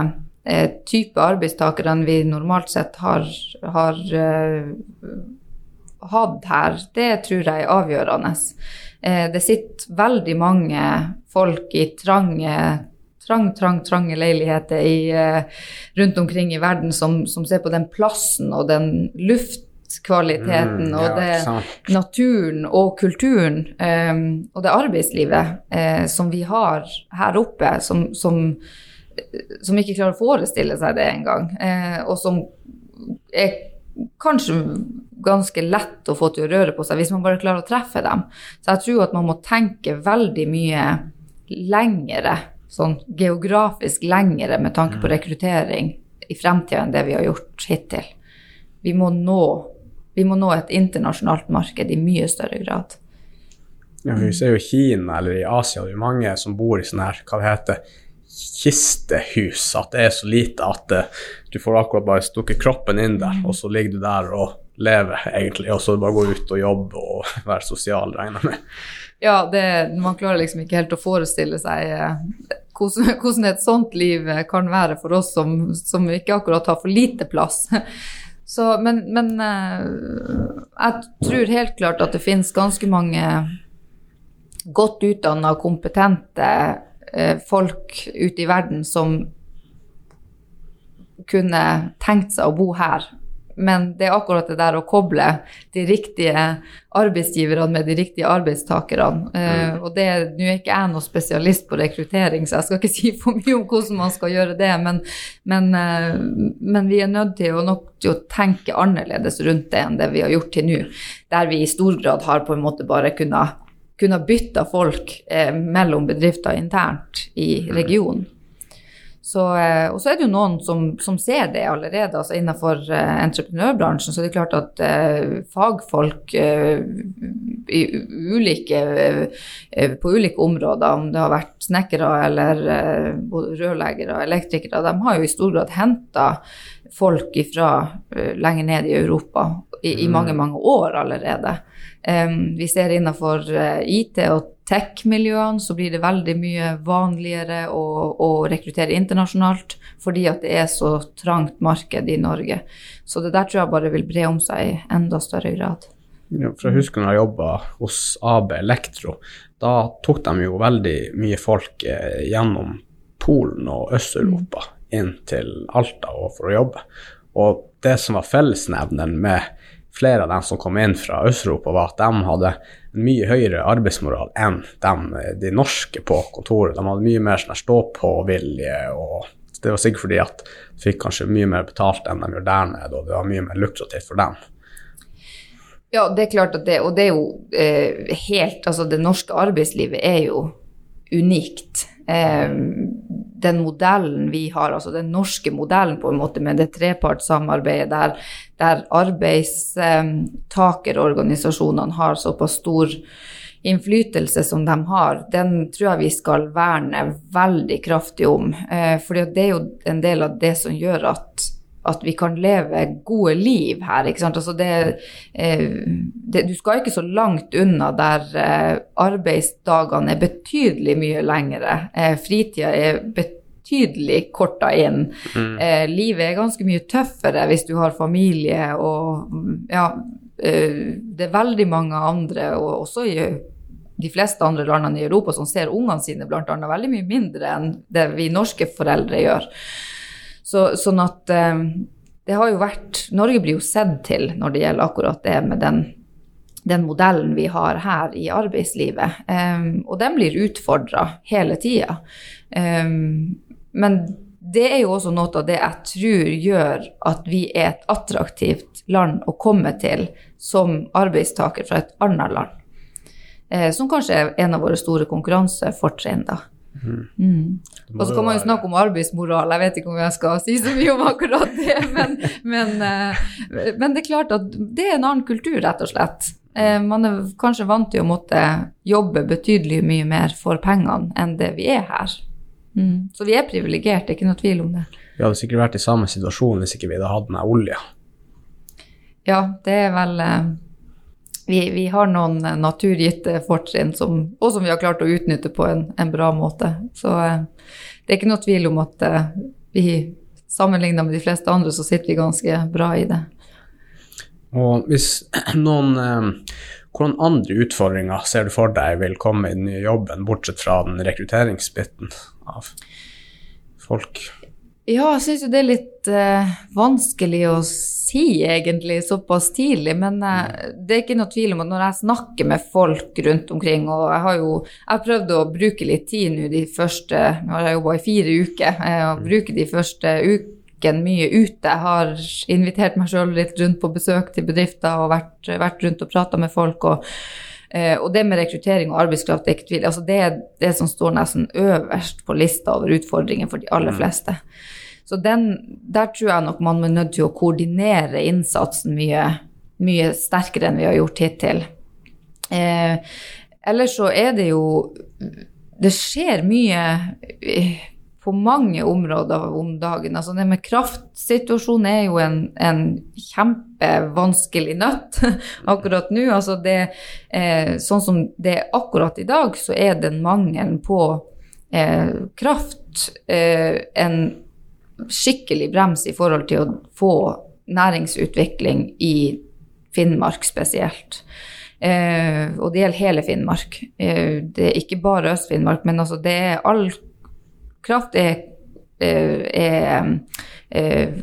type arbeidstakerne vi normalt sett har, har uh, hatt her, det tror jeg er avgjørende. Eh, det sitter veldig mange folk i trange trang, trang, trange leiligheter i, rundt omkring i verden som, som, ser på den plassen og den luftkvaliteten mm, og det, naturen og kulturen um, og det arbeidslivet uh, som vi har her oppe, som, som som ikke klarer å forestille seg det engang, eh, og som er kanskje ganske lett å få til å røre på seg hvis man bare klarer å treffe dem. Så jeg tror at man må tenke veldig mye lengre, sånn geografisk lengre med tanke på mm. rekruttering i fremtida enn det vi har gjort hittil. Vi må nå, vi må nå et internasjonalt marked i mye større grad. Ja, vi ser jo Kina eller i Asia, det er mange som bor i sånne her, hva det heter, kistehus, at det er så lite at uh, du får akkurat bare stukket kroppen inn der, og så ligger du der og lever, egentlig, og så bare gå ut og jobbe og være sosial, regner jeg med. Ja, det, man klarer liksom ikke helt å forestille seg uh, hvordan, hvordan, et sånt liv eh, kan være for oss som, som ikke akkurat har for lite plass. Så, men, men jeg tror helt klart at det finnes ganske mange godt utdanna, kompetente folk ute i verden som kunne tenkt seg å bo her. Men det er akkurat det der å koble de riktige arbeidsgiverne med de riktige arbeidstakerne. Uh, og det, Nå er ikke jeg noen spesialist på rekruttering, så jeg skal ikke si for mye om hvordan man skal gjøre det, men, men, uh, men vi er nødt til å, til å tenke annerledes rundt det enn det vi har gjort til nå. Der vi i stor grad har på en måte bare kunnet kunne bytte folk eh, mellom bedrifter internt i regionen. Så, eh, og så er det jo noen som, som ser det allerede. altså Innenfor uh, entreprenørbransjen så er det klart at uh, fagfolk uh, ulike, på ulike områder, om det har vært snekkere eller både rørleggere og elektrikere, de har jo i stor grad henta folk fra lenger ned i Europa i, i, mange, mm. mange år allerede. Um, vi ser innenfor IT og tech-miljøene så blir det veldig mye vanligere å, å, rekruttere internasjonalt fordi at det er så trangt marked i Norge. Så det der tror jeg bare vil bre om seg i enda større grad. Ja, for jeg husker når jeg jobba hos AB Elektro. Da tok de jo veldig mye folk eh, gjennom Polen og Øst-Europa mm. inn til Alta for å jobbe. Og det som var fellesnevneren med flere av dem som kom inn fra Øst-Europa, var at de hadde mye høyere arbeidsmoral enn de, de norske på kontoret. De hadde mye mer sånn stå-på-vilje. og Det var sikkert fordi at de fikk kanskje mye mer betalt enn de gjør der nede, og det var mye mer lukrativt for dem. Ja, det er klart at det Og det er jo eh, helt Altså, det norske arbeidslivet er jo unikt. Eh, den modellen vi har, altså den norske modellen på en måte med det trepartssamarbeidet der, der arbeidstakerorganisasjonene har såpass stor innflytelse som de har, den tror jeg vi skal verne veldig kraftig om. Eh, for det er jo en del av det som gjør at at vi kan leve gode liv her. ikke sant? Altså det, eh, det, du skal ikke så langt unna der eh, arbeidsdagene er betydelig mye lengre. Eh, fritida er betydelig korta inn. Mm. Livet er ganske mye tøffere hvis du har familie og ja, det er veldig mange andre, og også i de fleste andre landene i Europa, som ser ungene sine bl.a. veldig mye mindre enn det vi norske foreldre gjør. Så, sånn at eh, det har jo vært Norge blir jo sett til når det gjelder akkurat det med den, den modellen vi har her i arbeidslivet. Um, og den blir utfordra hele tida. Um, men det er jo også noe av det jeg tror gjør at vi er et attraktivt land å komme til som arbeidstaker fra et annet land. Eh, som kanskje er en av våre store konkurransefortrinn, da. Mm. Og så kan man jo snakke om arbeidsmoral, jeg vet ikke om jeg skal si så mye om akkurat det, men, men, eh, men det er klart at det er en annen kultur, rett og slett. Eh, man er kanskje vant til å måtte jobbe betydelig mye mer for pengene enn det vi er her. Mm. Så vi er privilegerte, ikke noe tvil om det. Vi hadde sikkert vært i samme situasjon hvis ikke vi hadde hatt med olja. Ja, det er vel eh, vi, vi, har noen eh, naturgitte fortrinn og som vi har klart å utnytte på en, en bra måte. Så eh, det er ikke noe tvil om at eh, vi sammenligna med de fleste andre, så sitter vi ganske bra i det. Og hvis noen Hvilke andre utfordringer ser du for deg vil komme i den nye jobben, bortsett fra den rekrutteringsbiten av folk? Ja, jeg syns jo det er litt uh, vanskelig å si, egentlig, såpass tidlig. Men uh, det er ikke noe tvil om at når jeg snakker med folk rundt omkring, og jeg har jo jeg prøvd å bruke litt tid nå de første Nå har jeg jobba i fire uker, uh, og bruke de første ukene mye ute. Jeg har invitert meg sjøl litt rundt på besøk til bedrifter og vært, vært rundt og prata med folk. og Eh, og det med rekruttering og arbeidskraft, det er ikke tvil. Altså det er det som står nesten øverst på lista over utfordringer for de aller mm. fleste. Så den, der tror jeg nok man er nødt til å koordinere innsatsen mye, mye sterkere enn vi har gjort hittil. Eh, ellers så er det jo Det skjer mye på mange områder om dagen. Altså det med kraftsituasjonen er jo en, en kjempevanskelig nøtt akkurat nå. Altså det, eh, sånn som det er akkurat i dag, så er den mangelen på eh, kraft eh, en skikkelig brems i forhold til å få næringsutvikling i Finnmark spesielt. Eh, og det gjelder hele Finnmark. Eh, det er ikke bare Øst-Finnmark, men altså det er all kraft er, eh, er, er eh,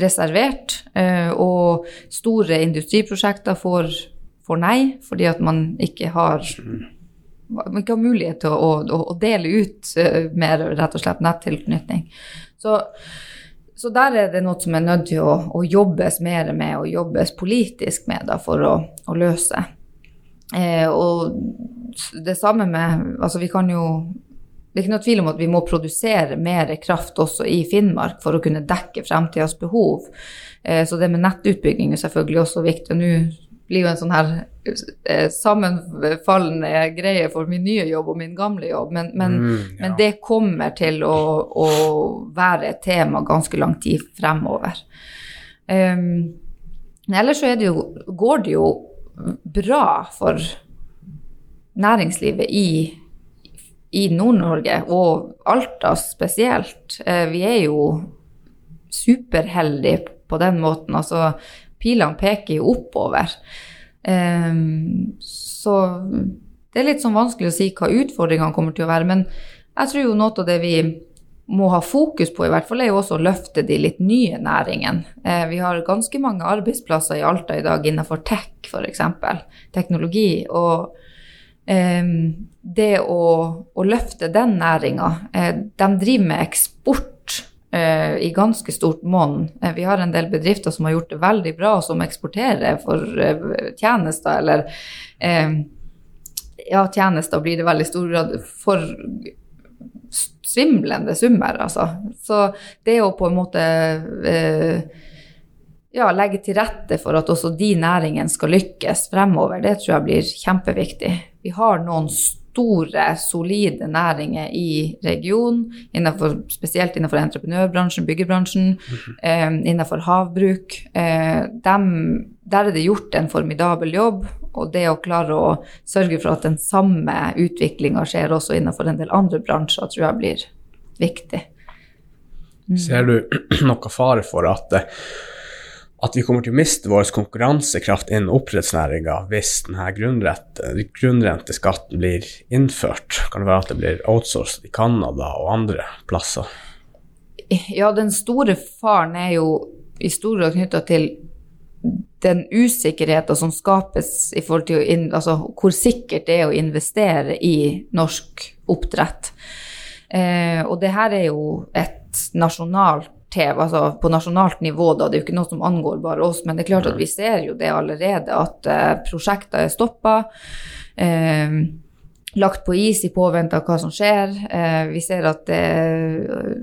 reservert, eh, og store industriprosjekter får, får, nei fordi at man ikke har man ikke har mulighet til å, å, å dele ut mer rett og slett nettilknytning. Så, så, der er det noe som er nødt til å, å, jobbes mer med og jobbes politisk med da, for å løse. Eh, og det samme med Altså, vi kan jo det er ikke noe tvil om at vi må produsere mer kraft også i Finnmark for å kunne dekke fremtidas behov. Eh, så det med nettutbygging er selvfølgelig også viktig. Nå blir jo en sånn her eh, sammenfallende greie for min nye jobb og min gamle jobb, men, men, Mm, ja. men det kommer til å, å være et tema ganske lang tid fremover. Um, ellers så det jo, går det jo bra for næringslivet i, i Nord-Norge, og Alta spesielt. Eh, vi er jo superheldige på den måten. Altså, pilene peker jo oppover. Um, så det er litt sånn vanskelig å si hva utfordringene kommer til å være. Men jeg tror jo noe av det vi må ha fokus på, i hvert fall, er jo også å løfte de litt nye næringene. Eh, vi har ganske mange arbeidsplasser i Alta i dag innenfor tech, f.eks. Teknologi. Og eh, det å, å løfte den næringa eh, De driver med eksport eh, i ganske stort monn. Eh, vi har en del bedrifter som har gjort det veldig bra, og som eksporterer for tjenester, eller ja, tjenester blir det veldig stor grad for svimlende summer, altså. Så det å på en måte ja, legge til rette for at også de næringene skal lykkes fremover, det tror jeg blir kjempeviktig. Vi har noen store, solide næringer i regionen, innenfor, spesielt innenfor entreprenørbransjen, byggebransjen, eh, innenfor havbruk. Eh, dem, der er det gjort en formidabel jobb, og det å klare å sørge for at den samme utviklinga skjer også innenfor en del andre bransjer, tror jeg blir viktig. Ser du noe fare for at, eh, at vi kommer til å miste vår konkurransekraft innen oppdrettsnæringa hvis denne grunnrenteskatten blir innført? Kan det være at det blir outsourcet i Canada og andre plasser? Ja, den store faren er jo i stor grad knytta til den usikkerheten som skapes i forhold til å inn, altså, hvor sikkert det er å investere i norsk oppdrett. Eh, og det her er jo et nasjonalt TV, altså på nasjonalt nivå, da. Det er jo ikke noe som angår bare oss, men det er klart at vi ser jo det allerede, at uh, prosjekter er stoppa. Uh, lagt på is i påvente av hva som skjer. Uh, vi ser at eh,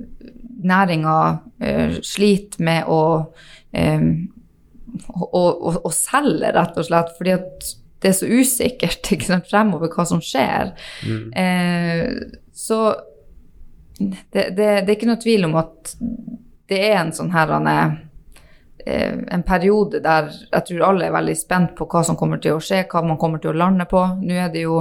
næringa eh, sliter med å, eh, å, å, å selge, rett og slett, fordi at det er så usikkert ikke sant, fremover hva som skjer. Eh, så det, det, det er ikke noe tvil om at det er en sånn her er, eh, en periode der jeg tror alle er veldig spent på hva som kommer til å skje, hva man kommer til å lande på. Nå er det jo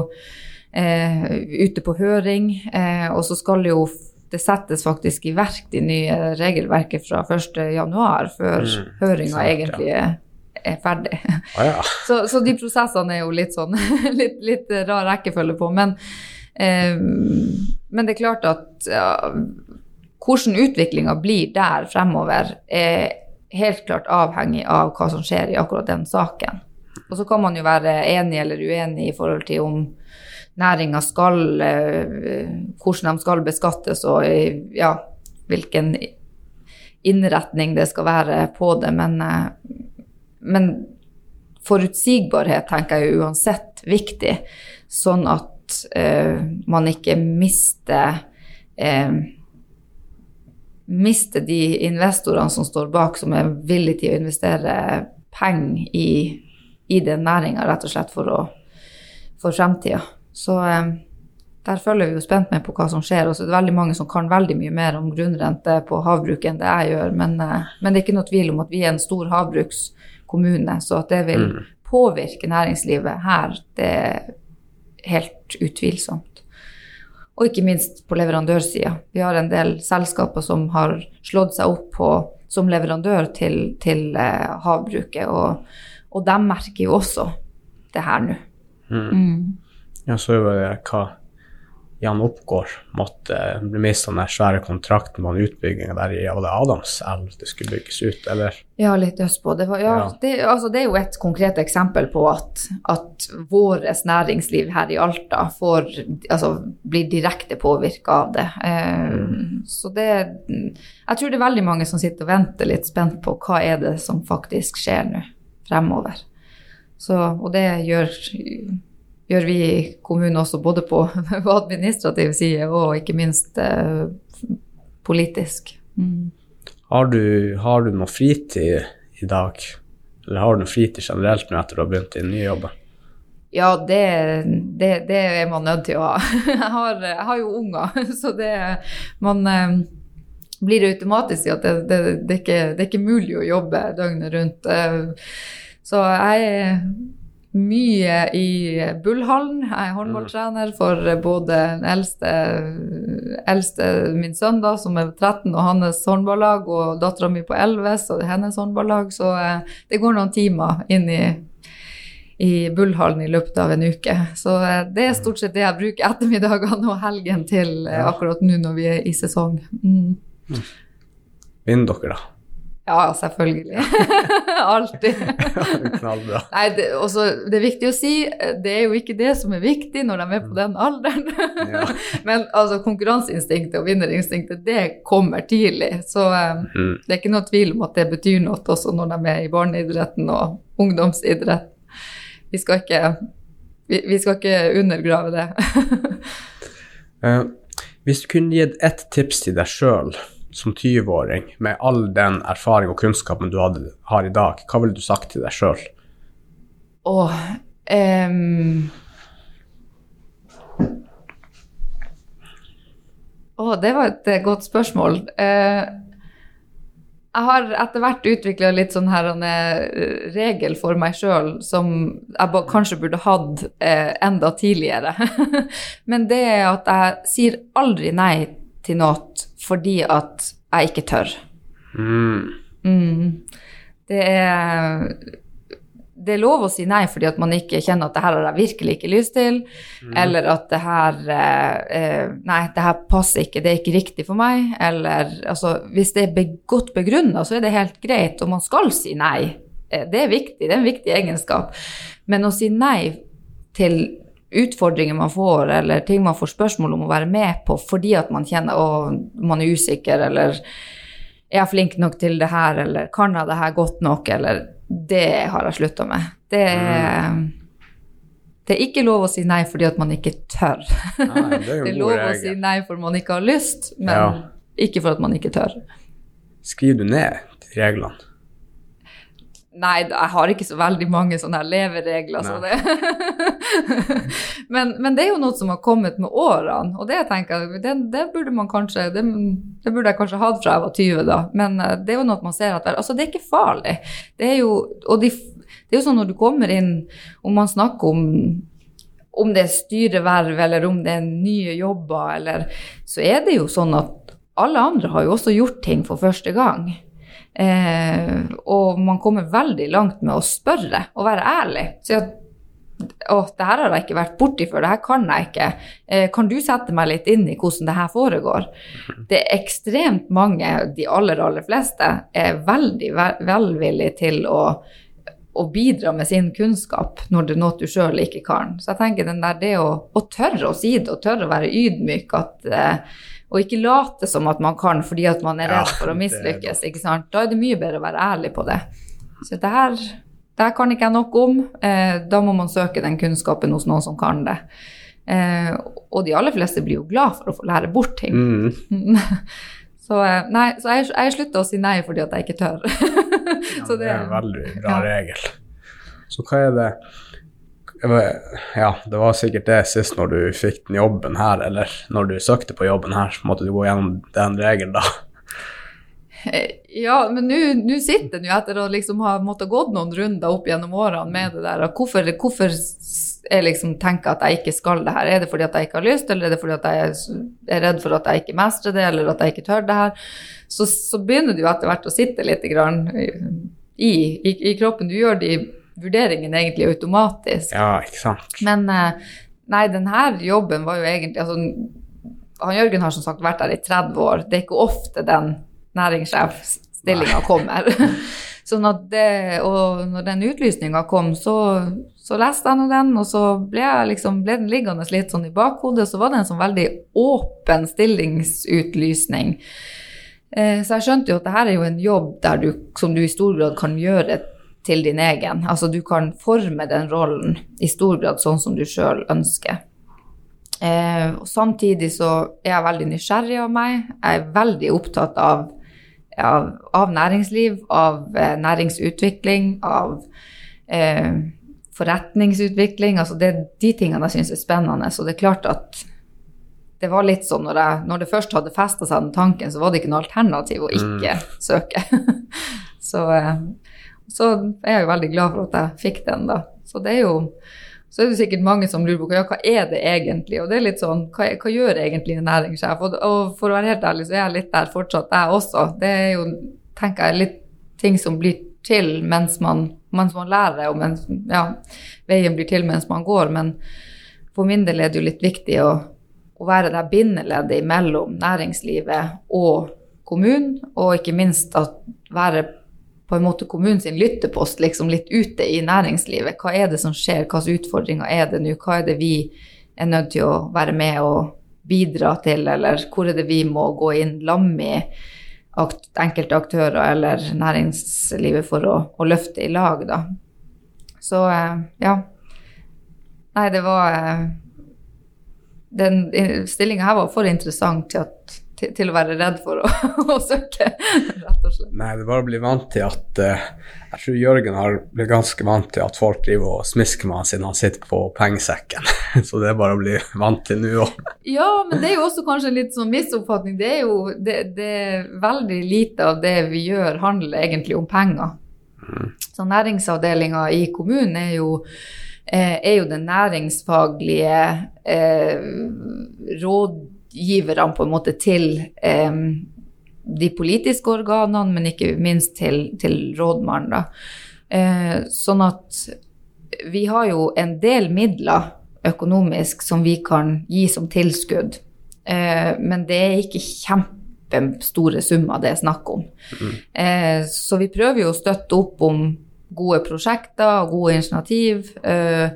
eh, ute på høring, eh, og så skal jo det settes faktisk i verk de nye regelverket fra 1.1, før Mm, høringa egentlig ja. er ferdig. Ah, ja. Så, så de prosessene er jo litt sånn litt, litt rar rekkefølge på. Men, eh, men det er klart at ja, hvordan utviklinga blir der fremover, er helt klart avhengig av hva som skjer i akkurat den saken. Og så kan man jo være enig eller uenig i forhold til om næringa skal eh, Hvordan de skal beskattes og eh, ja, hvilken innretning det skal være på det. Men, eh, men forutsigbarhet tenker jeg er uansett viktig, sånn at uh, man ikke mister eh, mister de investorene som står bak, som er villige til å investere penger i, i den næringa, rett og slett for, å, for fremtida. Så eh, der følger vi jo spent med på hva som skjer. Og så er det veldig mange som kan veldig mye mer om grunnrente på havbruk enn det jeg gjør. Men, eh, men det er ikke noe tvil om at vi er en stor havbrukskommune, så at det vil påvirke næringslivet her, det er helt utvilsomt. Og ikke minst på leverandørsida. Vi har en del selskaper som har slått seg opp på, som leverandør til, til eh, havbruket, og, og de merker jo også det her nå. Jeg så jo det hva Jan Oppgård måtte miste den svære kontrakten på utbygginga utbygging der i var det Adamselv det skulle bygges ut, eller? Ja, litt østpå. Det, var, ja, Ja. Det, altså, det er jo et konkret eksempel på at, at vårt næringsliv her i Alta får, altså, blir direkte påvirka av det. Eh, Så det Jeg tror det er veldig mange som sitter og venter litt spent på hva er det som faktisk skjer nå fremover. Så, og det gjør, gjør vi i kommunen også, både på, på administrativ side og ikke minst eh, politisk. Mm. Har, du, har du noe fritid i dag? Eller har du noe fritid generelt nå etter du har begynt i den nye jobben? Ja, det, det, det, er man nødt til å ha. Jeg har, jeg har jo unger, så det Man eh, blir automatisk at det, det, det, er ikke, det er ikke mulig å jobbe døgnet rundt. Eh, så jeg mye i Bullhallen. Jeg er håndballtrener for både den eldste, eldste min sønn, da, som er 13, og hans håndballag, og dattera mi på 11, så hennes håndballag. Så eh, det går noen timer inn i i Bullhallen i løpet av en uke. Så eh, det er stort sett det jeg bruker ettermiddagene og helgen til eh, akkurat nå når vi er i sesong. Mm. Vinner dere, da? Ja, selvfølgelig. Alltid. Knallbra. Nei, det, også, det, er viktig å si, det er jo ikke det som er viktig når de er på den alderen. ja. Men altså, konkurranseinstinktet og vinnerinstinktet, det kommer tidlig. Så um, mm. det er ikke noe tvil om at det betyr noe også når de er i barneidretten og ungdomsidrett. vi skal ikke, vi, vi skal ikke undergrave det. uh, hvis du kunne gitt ett tips til deg sjøl som 20-åring, med all den erfaring og kunnskapen du hadde, har i dag, hva ville du sagt til deg sjøl? Åh um, oh, Det var et godt spørsmål. Uh, jeg har etter hvert utvikla litt sånn her en eh, regel for meg sjøl som jeg kanskje burde hatt eh, enda tidligere. Men det er at jeg sier aldri nei til noe fordi at jeg ikke tør. Mm. Mm. Det er det er lov å si nei fordi at man ikke kjenner at det her har jeg virkelig ikke lyst til, mm. eller at det her eh, eh Nei, det her passer ikke, det er ikke riktig for meg. Eller altså Hvis det er be godt begrunna, så er det helt greit, og man skal si nei. Eh, det er viktig, det er en viktig egenskap. Men å si nei til utfordringer man får, eller ting man får spørsmål om å være med på fordi at man kjenner at man er usikker, eller er jeg flink nok til det her, eller kan jeg det her godt nok, eller det har jeg slutta med. Det er, mm. det er ikke lov å si nei fordi at man ikke tør. Nei, det, er det, er lov å si nei fordi man ikke har lyst, men ja. ikke for at man ikke tør. Skriver du ned reglene? Nei, jeg har ikke så veldig mange sånne leveregler. Så det. men, men, det er jo noe som har kommet med årene, og det tenker jeg, det, det burde man kanskje det, det, burde jeg kanskje hatt fra jeg var 20, da. Men eh, det er jo noe man ser at altså, det er ikke farlig. Det er jo, og de, det er jo sånn når du kommer inn, om man snakker om om det er styreverv eller om det er nye jobber, eller Så er det jo sånn at alle andre har jo også gjort ting for første gang. Eh, og man kommer veldig langt med å spørre og være ærlig. Si at å, det her har jeg ikke vært borti før, det her kan jeg ikke. Eh, kan du sette meg litt inn i hvordan det her foregår? Det er ekstremt mange, de aller, aller fleste, er veldig velvillige til å, å, bidra med sin kunnskap når det er noe du sjøl ikke kan. Så jeg tenker der, det å, å, tørre å si det, og tørre å være ydmyk, at eh, og ikke late som at man kan fordi at man er redd for å mislykkes. ikke sant? Da er det mye bedre å være ærlig på det. Så det her, det her kan ikke jeg nok om. Eh, da må man søke den kunnskapen hos noen som kan det. Eh, og de aller fleste blir jo glad for å få lære bort ting. Mm. så eh, nei, så jeg, jeg slutter å si nei fordi at jeg ikke tør. ja, det, er en veldig bra regel. Så hva er det ja, det var sikkert det sist når du fikk den jobben her, eller når du søkte på jobben her, så måtte du gå gjennom den regelen da. Ja, men nå sitter den jo etter å liksom ha måttet gått noen runder opp gjennom årene med det der. Hvorfor, hvorfor jeg liksom tenker at jeg ikke skal det her? Er det fordi at jeg ikke har lyst, eller er det fordi at jeg er redd for at jeg ikke mestrer det, eller at jeg ikke tør det her? Så, så begynner det jo etter hvert å sitte litt grann i, i, i kroppen. Du gjør de vurderingen egentlig automatisk. Ja, ikke sant. Men eh, nei, denne jobben var jo egentlig altså, han Jørgen har som sagt vært der i 30 år. Det er ikke ofte den næringssjefstillinga kommer. sånn at det, og når den utlysninga kom, så, så leste jeg den, og så ble, liksom, ble, den liggende litt sånn i bakhodet. Så var det en sånn veldig åpen stillingsutlysning. Eh, så jeg skjønte jo at det her er jo en jobb der du, som du i stor grad kan gjøre til din egen. Altså du kan forme den rollen i stor grad sånn som du sjøl ønsker. Eh, samtidig så er jeg veldig nysgjerrig av meg. Jeg er veldig opptatt av, av, av næringsliv, av eh, næringsutvikling, av eh, forretningsutvikling. Altså det er de tingene jeg syns er spennende. Så det er klart at det var litt sånn når, jeg, når det først hadde festa seg den tanken, så var det ikke noe alternativ å ikke mm. søke. så, så er jeg jo veldig glad for at jeg fikk den, da. Så det er jo så er det sikkert mange som lurer på ja, hva er det egentlig? Og det er litt sånn, hva, hva gjør egentlig en næringssjef? Og, og, for å være helt ærlig, så er jeg litt der fortsatt, jeg også. Det er jo, tenker jeg, litt ting som blir til mens man, mens man lærer, og mens ja, veien blir til mens man går. Men for min del er det jo litt viktig å, å være det bindeleddet mellom næringslivet og kommunen, og ikke minst at være på en måte kommunens lyttepost liksom litt ute i næringslivet. Hva er det som skjer, hvilke utfordringer er det nå, hva er det vi er nødt til å være med og bidra til, eller hvor er det vi må gå inn lam i enkelte aktører eller næringslivet for å, å løfte i lag, da. Så eh, ja. Nei, det var eh, Den stillinga her var for interessant til at til, til, å være redd for å, å, søke, rett og slett. Nei, det er bare å bli vant til at uh, Jeg tror Jørgen har blitt ganske vant til at folk driver og smisker med han siden han sitter på pengesekken. Så det er bare å bli vant til nå òg. Ja, men det er jo også kanskje en litt sånn misoppfatning. Det er jo det, det er veldig lite av det vi gjør, handler egentlig om penger. Mm. Så næringsavdelinga i kommunen er jo eh, er jo den næringsfaglige eh, råd rådgiverne på en måte til eh, de politiske organene, men ikke minst til, til rådmannen. Eh, sånn at vi har jo en del midler økonomisk som vi kan gi som tilskudd, eh, men det er ikke kjempestore summer det er snakk om. Mm. Eh, så vi prøver jo å støtte opp om gode prosjekter og gode initiativ. Eh,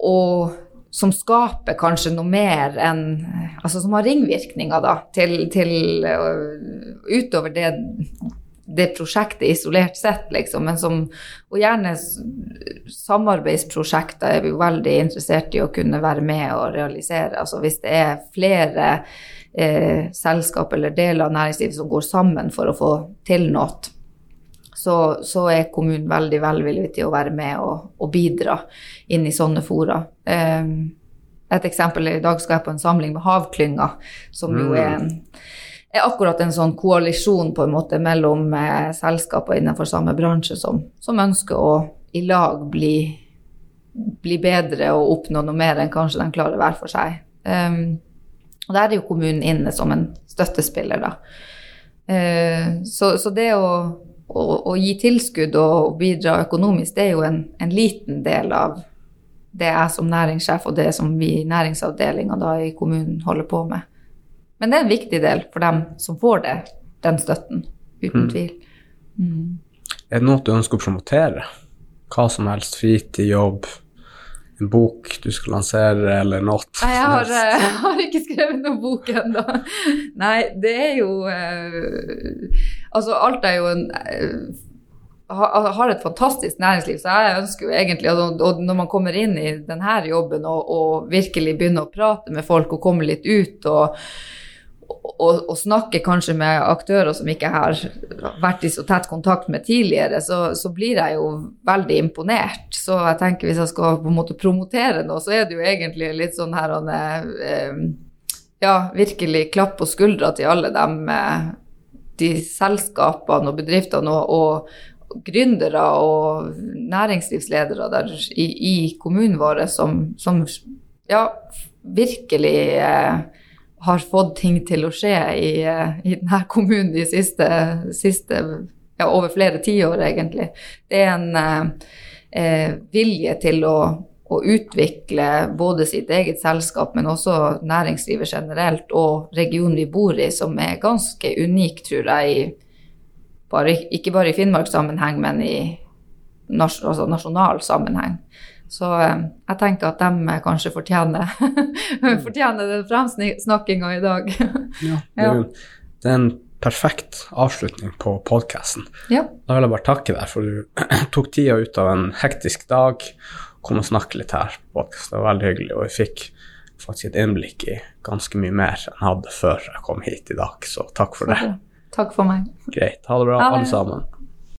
og som skaper kanskje noe mer enn Altså som har ringvirkninger, da, til, til uh, Utover det, det, prosjektet isolert sett, liksom. Men som Og gjerne samarbeidsprosjekter er vi veldig interessert i å kunne være med og realisere. Altså hvis det er flere eh, selskap eller deler av næringslivet som går sammen for å få til noe så, så, er kommunen veldig velvillig til å være med og, og bidra inn i sånne fora. Um, et eksempel i dag skal jeg på en samling med Havklynga, som jo er, en, er, akkurat en sånn koalisjon på en måte mellom eh, selskaper innenfor samme bransje som, som, ønsker å i lag bli, bli, bedre og oppnå noe mer enn kanskje de klarer hver for seg. Um, og der er jo kommunen inne som en støttespiller, da. Uh, så, så, det å å, å, gi tilskudd og bidra økonomisk, det er jo en, en, liten del av det jeg som næringssjef og det som vi i næringsavdelinga i kommunen holder på med. Men det er en viktig del for dem som får det, den støtten, uten mm. tvil. Mm. Er det noe du ønsker å promotere? Hva som helst, fritid, jobb? En bok du skal lansere, eller noe? Jeg har, jeg eh, har ikke skrevet noen bok ennå. Nei, det er jo eh, Altså, alt er jo en eh, har et fantastisk næringsliv, så jeg ønsker jo egentlig og når man kommer inn i denne jobben og, og virkelig begynner å prate med folk og kommer litt ut og og, og snakke kanskje med aktører som ikke har vært i så tett kontakt med tidligere, så, så, blir jeg jo veldig imponert. Så jeg tenker hvis jeg skal på en måte promotere noe, så er det jo egentlig litt sånn her eh, Ja, virkelig klapp på skuldra til alle dem, eh, de selskapene og bedriftene og, og gründere og næringslivsledere der i, i kommunen vår som, som ja, virkelig eh, har fått ting til å skje i, eh, i denne kommunen de siste, siste ja, over flere tiår, egentlig. Det er en eh, eh, vilje til å, å, utvikle både sitt eget selskap, men også næringslivet generelt, og regionen vi bor i, som er ganske unik, tror jeg, i, bare, ikke bare i Finnmarkssammenheng, men i nas altså nasjonal sammenheng. Så eh, jeg tenker at de kanskje fortjener, fortjener den fremsnakkinga i dag. ja, det er, det er en perfekt avslutning på podkasten. Ja. Da vil jeg bare takke deg for du tok tida ut av en hektisk dag. Kom og snakke litt her på podkast. Det var veldig hyggelig, og vi fikk faktisk et innblikk i ganske mye mer enn jeg hadde før jeg kom hit i dag, så takk for det. Takk for meg. Greit. Ha det bra, alle sammen.